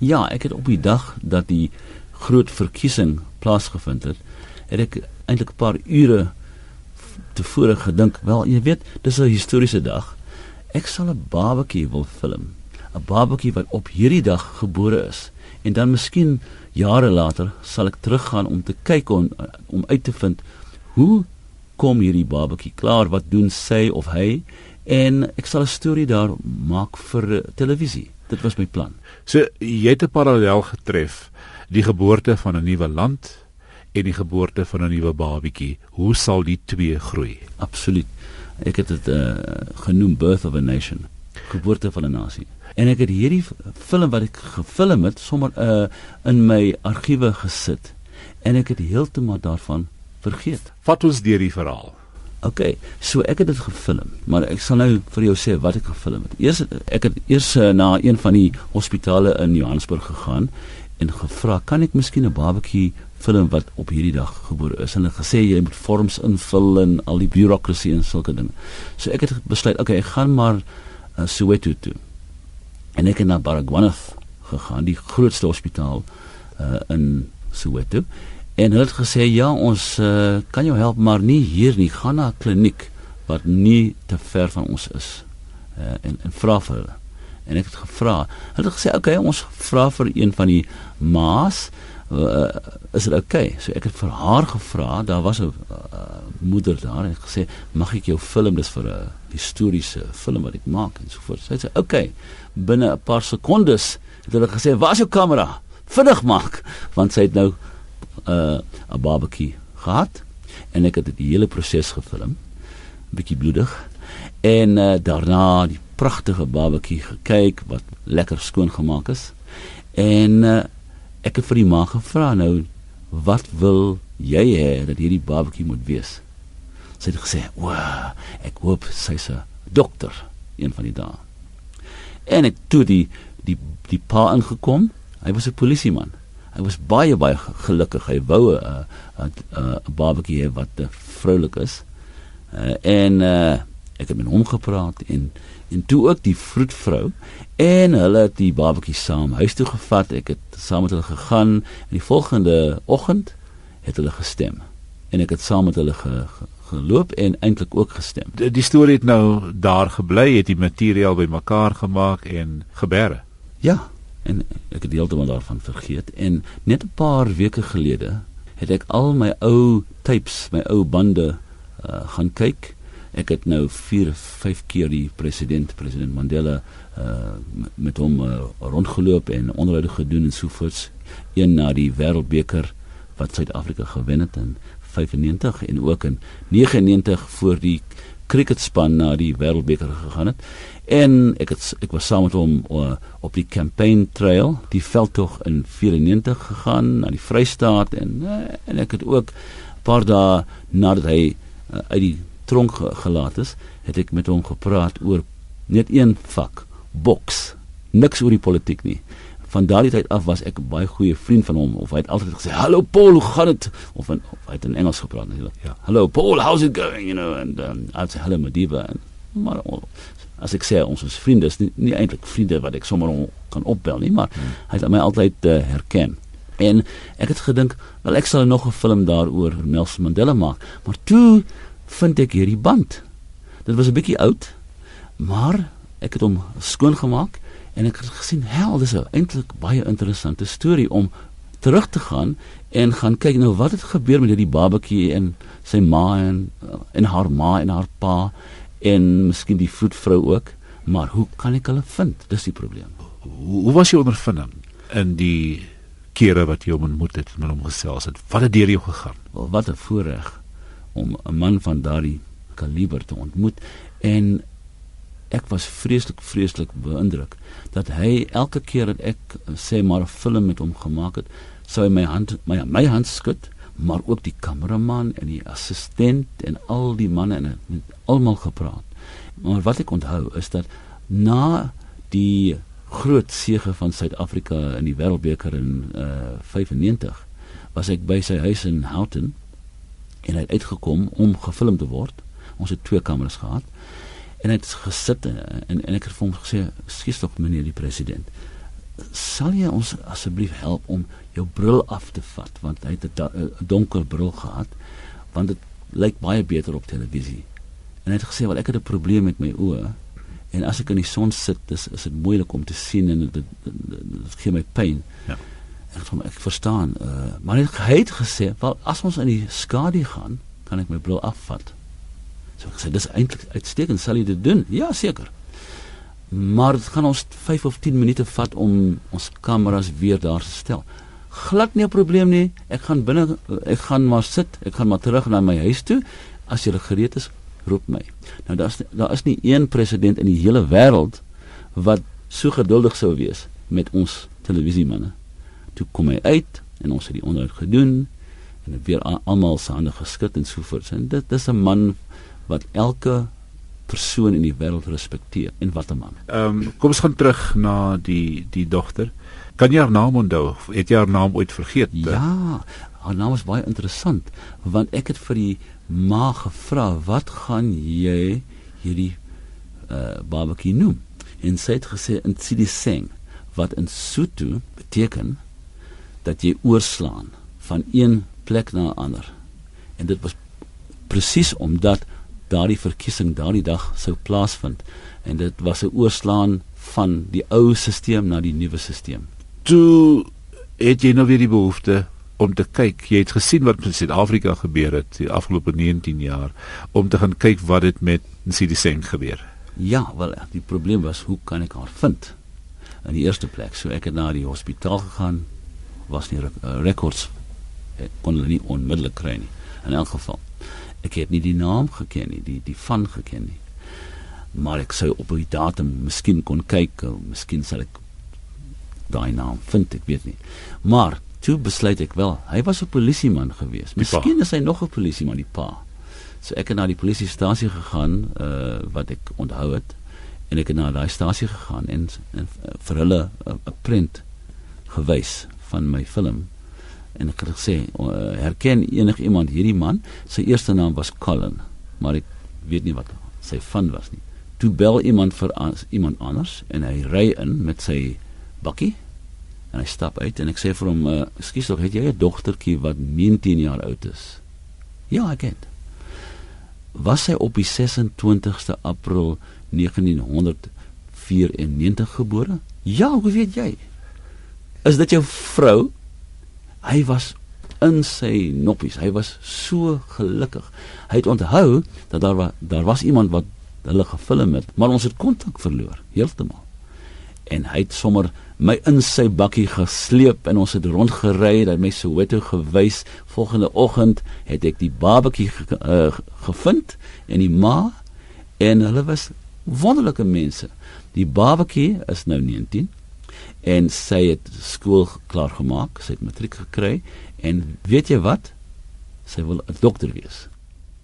Ja, ek het op die dag dat die groot verkiesing plaasgevind het, het ek eintlik 'n paar ure tevore gedink, wel, jy weet, dis 'n historiese dag. Ek sal 'n babatjie wil film. 'n Babatjie wat op hierdie dag gebore is en dan miskien jare later sal ek teruggaan om te kyk om om uit te vind hoe kom hierdie babatjie klaar, wat doen sy of hy en ek sal 'n storie daar maak vir televisie. Dit was my plan. So jy het 'n parallel getref, die geboorte van 'n nuwe land en die geboorte van 'n nuwe babatjie. Hoe sal die twee groei? Absoluut. Ek het dit uh, genoem Birth of a Nation, geboorte van 'n nasie. En ek het hierdie film wat ek gefilm het sommer uh, in my argiewe gesit en ek het heeltemal daarvan vergeet. Vat ons deur die verhaal. OK, so ek het dit gefilm, maar ek sal nou vir jou sê wat ek gefilm het. Eers ek het eers uh, na een van die hospitale in Johannesburg gegaan en gevra, "Kan ek miskien 'n babatjie film wat op hierdie dag gebore is?" En hulle gesê jy moet vorms invul en al die bureaukrasie en sulke dinge. So ek het besluit, "OK, ek gaan maar uh, Soweto toe." En ek het na Baragwanath gegaan, die grootste hospitaal uh, in Soweto. En hulle het gesê ja, ons uh, kan jou help, maar nie hier nie. Gaan na 'n kliniek wat nie te ver van ons is. Uh, en en vra vir hulle. En ek het gevra. Hulle het gesê oké, okay, ons vra vir een van die maas. Uh, is dit oké? Okay? So ek het vir haar gevra. Daar was 'n uh, moeder daar en gesê, "Mag ek jou film dis vir 'n historiese film wat ek maak?" en so voort. Sy sê, "Oké." Okay. Binne 'n paar sekondes het hulle gesê, "Waar is jou kamera? Vinnig maak." Want sy het nou uh, 'n barbecue gehad en ek het die hele proses gefilm. bietjie bloedig. En uh, daarna die pragtige barbecue gekyk wat lekker skoon gemaak is. En uh, ek het vir die ma gevra nou wat wil jy hê dat hierdie barbecue moet wees? Sy het gesê, "O, ek hoop sy's 'n dokter een van die dae." En ek toe die die die pa ingekom. Hy was 'n polisieman hy was baie baie gelukkig. Hy wou 'n 'n 'n barbecue hê wat uh, vroulik is. Uh, en uh, ek het met hom gepraat en en toe ook die vroedvrou en hulle het die barbecue saam huis toe gevat. Ek het saam met hulle gegaan en die volgende oggend het hulle gestem. En ek het saam met hulle ge, ge, geloop en eintlik ook gestem. Die, die storie het nou daar gebly, het die materiaal bymekaar gemaak en gebeere. Ja, en ek het heeltemal daarvan vergeet en net 'n paar weke gelede het ek al my ou tapes, my ou bande uh, gaan kyk. Ek het nou 4, 5 keer die president, president Mandela uh, met hom uh, rondgeloop en onderhoude gedoen en sovoorts. Een na die wêreldbeker wat Suid-Afrika gewen het in 95 en ook in 99 voor die cricketspan na die wêreldbeker gegaan het. En ek het ek was saam met hom uh, op die campaign trail, die veldtog in 94 gegaan na die Vrystaat en uh, en ek het ook 'n paar dae nadat hy uh, uit die tronk gelaat is, het ek met hom gepraat oor net een vak, boks. Niks oor die politiek nie. Van daardie tyd af was ek 'n baie goeie vriend van hom of hy het altyd gesê, "Hallo Paul, hoe gaan dit?" of, of hy het in Engels gepraat natuurlik. Ja. "Hallo Paul, how's it going?" you know and um, I'd say, "Hello Madiba." En, maar as ek sê ons is vriende is nie, nie eintlik vriende wat ek sommer kan opbel nie maar hmm. hy het my altyd uh, herken en ek het gedink wel ek sal nog 'n film daaroor Nelson Mandela maak. Maar toe vind ek hierdie band. Dit was 'n bietjie oud maar ek het hom skoon gemaak en ek het gesien hel dis 'n eintlik baie interessante storie om terug te gaan en gaan kyk nou wat het gebeur met hierdie babatjie en sy ma en en haar ma en haar pa en miskien die voetvrou ook, maar hoe kan ek hulle vind? Dis die probleem. Hoe, hoe was jou ondervinding in die kere wat jy hom ontmoet het met hom gesels het? Wat het deur jou gegaan? Wel, wat 'n voorreg om 'n man van daardie kaliber te ontmoet en ek was vreeslik vreeslik beïndruk dat hy elke keer dat ek sê maar 'n film met hom gemaak het, sou hy my hand my my hand skud maar ook die kameraman en die assistent en al die manne en met almal gepraat. Maar wat ek onthou is dat na die groot sege van Suid-Afrika in die Wêreldbeker in uh 95 was ek by sy huis in Houghton en hy het uitgekom om gefilm te word. Ons het twee kameras gehad en hy het gesit en en, en ek het vir hom gesê: "Skies tog meneer die president. Sal jy ons asseblief help om jou bril af te vat want hy het 'n donker bril gehad want dit lyk baie beter op televisie. En hy het gesê wel ek het 'n probleem met my oë en as ek in die son sit is is dit moeilik om te sien en dit, dit, dit, dit gee my pyn. Ja. Ek het ek verstaan, uh, maar hy het gesê wel as ons in die skadu gaan, kan ek my bril afvat. So ek sê dis eintlik uitstekend, sal jy dit doen? Ja, seker. Maar dit gaan ons 5 of 10 minute vat om ons kameras weer daar te stel glad nie 'n probleem nie. Ek gaan binne ek gaan maar sit. Ek gaan maar terug na my huis toe. As jy gereed is, roep my. Nou daar's daar is nie een president in die hele wêreld wat so geduldig sou wees met ons televisiemanne. Toe kom hy uit en ons het die onderhoud gedoen en weer almal se hande geskud en so voort. En dit dis 'n man wat elke persoon in die wêreld respekteer en wat 'n man. Ehm um, kom ons gaan terug na die die dogter. Kan jy haar naam onthou? Het jy haar naam ooit vergeet? Ja, haar naam is baie interessant want ek het vir die ma gevra, "Wat gaan jy hierdie uh babatjie noem?" En sy het gesê in Tsidiseng wat in Sotho beteken dat jy oorslaan van een plek na 'n ander. En dit was presies omdat daardie verkiesing daardie dag sou plaasvind en dit was 'n oorslaan van die ou stelsel na die nuwe stelsel toe het jy nou weer die behoefte om te kyk. Jy het gesien wat in Suid-Afrika gebeur het die afgelope 19 jaar om te gaan kyk wat dit met Nsidiseng gebeur. Ja, wel die probleem was hoe kan ek haar vind? In die eerste plek, so ek het na die hospitaal gegaan, was nie records ek kon hulle nie onmiddellik kry nie. In elk geval, ek het nie die naam geken nie, die die van geken nie. Maar ek sou op die datum miskien kon kyk, miskien sal ek daai naam vind ek weet nie. Maar toe besluit ek wel, hy was 'n polisieman gewees. Miskien is hy nog 'n polisieman die pa. So ek het na die polisiestasie gegaan uh wat ek onthou het en ek het na daai stasie gegaan en, en vir hulle 'n print gewys van my film en ek het gesê uh, herken enig iemand hierdie man? Sy eerste naam was Colin maar ek weet nie wat sy van was nie. Toe bel iemand vir as, iemand anders en hy ry in met sy bakkie en hy stap uit en ek sê vir hom uh, ekskuus tog het jy 'n dogtertjie wat 19 jaar oud is? Ja ek het. Was sy op die 26ste april 1994 gebore? Ja hoe weet jy? Is dit jou vrou hy was in sy noppies. Hy was so gelukkig. Hy het onthou dat daar was daar was iemand wat hulle gefilm het maar ons het kontak verloor heeltemal. En hy het sommer my in sy bakkie gesleep en ons het rondgery dat my Soweto gewys. Volgende oggend het ek die babatjie ge, uh, gevind en die ma en hulle was wonderlike mense. Die babatjie is nou 19 en sy het skool klaar gemaak sy het matriek gekry en weet jy wat sy wil 'n dokter wees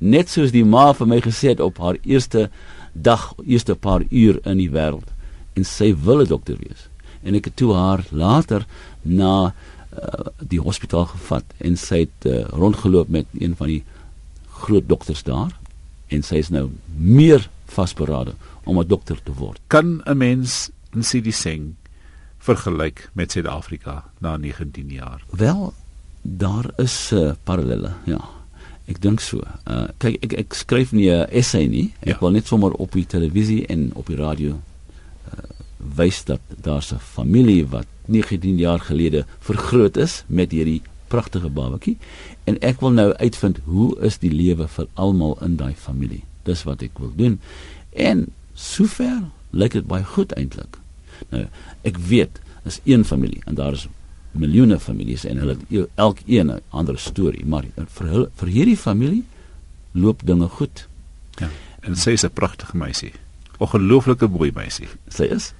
net soos die ma vir my gesê het op haar eerste dag eerste paar uur in die wêreld en sy wil 'n dokter wees. En ek het toe haar later na uh, die hospitaal gevat en sy het uh, rondgeloop met een van die groot dokters daar en sy is nou meer vasberade om 'n dokter te word. Kan 'n mens in CD sing vergelyk met Suid-Afrika na 19 jaar? Wel, daar is 'n uh, parallelle, ja. Ek dink so. Uh kyk ek ek skryf nie 'n essay nie. Ek ja. wil net sommer op die televisie en op die radio wys dat daar's 'n familie wat 19 jaar gelede vergroot is met hierdie pragtige babatjie en ek wil nou uitvind hoe is die lewe vir almal in daai familie. Dis wat ek wil doen. En sover lyk dit baie goed eintlik. Nou, ek weet is een familie en daar is miljoene families en hulle elkeen 'n ander storie, maar vir hulle vir hierdie familie loop dinge goed. Ja. En sy is 'n pragtige meisie. 'n Ongelooflike mooi meisie. Sy is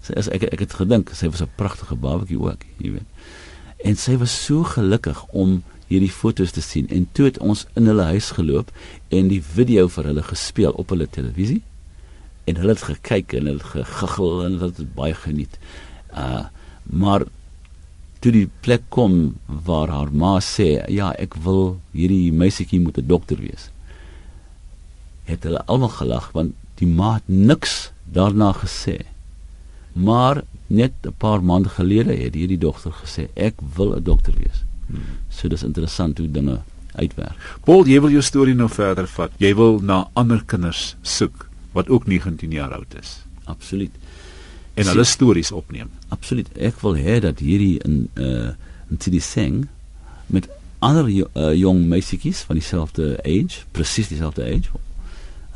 sy is ek ek het gedink sy was 'n pragtige babatjie ook, jy weet. En sy was so gelukkig om hierdie foto's te sien en toe het ons in hulle huis geloop en die video vir hulle gespeel op hulle televisie en hulle het gekyk en hulle gegiggel en hulle het baie geniet. Uh maar toe die plek kom waar haar ma sê ja, ek wil hierdie meisietjie moet 'n dokter wees. Het hulle almal gelag want die ma het niks daarna gesê Maar net 'n paar maande gelede het hierdie dogter gesê ek wil 'n dokter wees. Hmm. So dis interessant hoe dinge uitwerk. Paul, jy wil jou storie nou verder vat. Jy wil na ander kinders soek wat ook 19 jaar oud is. Absoluut. En hulle stories opneem. Absoluut. Ek wil hê dat hierdie in uh in Tidi Seng met ander uh, jong meisietjies van dieselfde age, presies dieselfde age,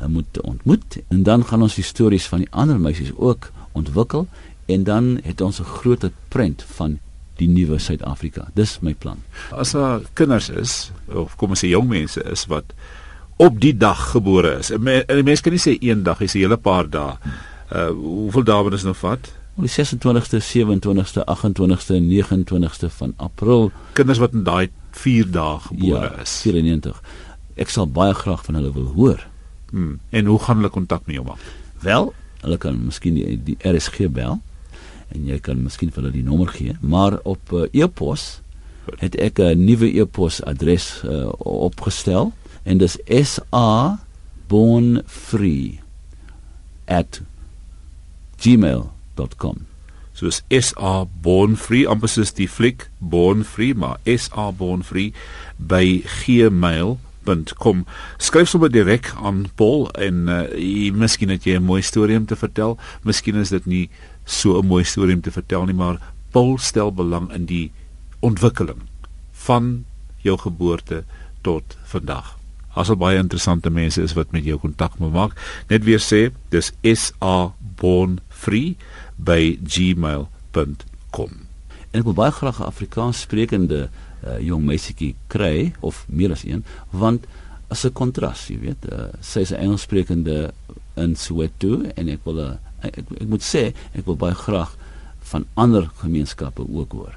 uh, moet ontmoet en dan gaan ons die stories van die ander meisies ook ontwikkel en dan het ons 'n groter prent van die nuwe Suid-Afrika. Dis my plan. As daar kinders is of kom ons sê jong mense is wat op die dag gebore is. En mense kan nie sê een dag, sê 'n hele paar dae. Uh hoeveel dae moet ons nou vat? Op die 26ste, 27ste, 28ste en 29ste van April. Kinders wat in daai 4 dae gebore ja, is. 94. Ek sal baie graag van hulle wil hoor. Hmm. En hoe gaan hulle kontak met jou maak? Wel, hulle kan miskien die, die RSG bel en jy kan miskien vir hulle die nommer gee, maar op uh, e-pos het ek 'n nuwe e-pos adres uh, opgestel en dis sa bornfree @gmail.com soos SA Born Free amper soos die fliek Born Free maar SA Born Free by gmail.com skryf sommer direk aan Paul en uh, jy, miskien het jy 'n mooi storie om te vertel. Miskien is dit nie so 'n mooi storie om te vertel nie maar Paul stel belang in die ontwikkeling van jou geboorte tot vandag As al baie interessante mense is wat met jou kontak moet maak. Net weer sê, dis SA Born Free by gmail.com. En ek wil baie graag 'n Afrikaans sprekende uh, jong meisietjie kry of meer as een want as 'n kontras, jy weet, uh, sy is 'n Engels sprekende in Soweto en ek wil uh, ek, ek moet sê ek wil baie graag van ander gemeenskappe ook hoor.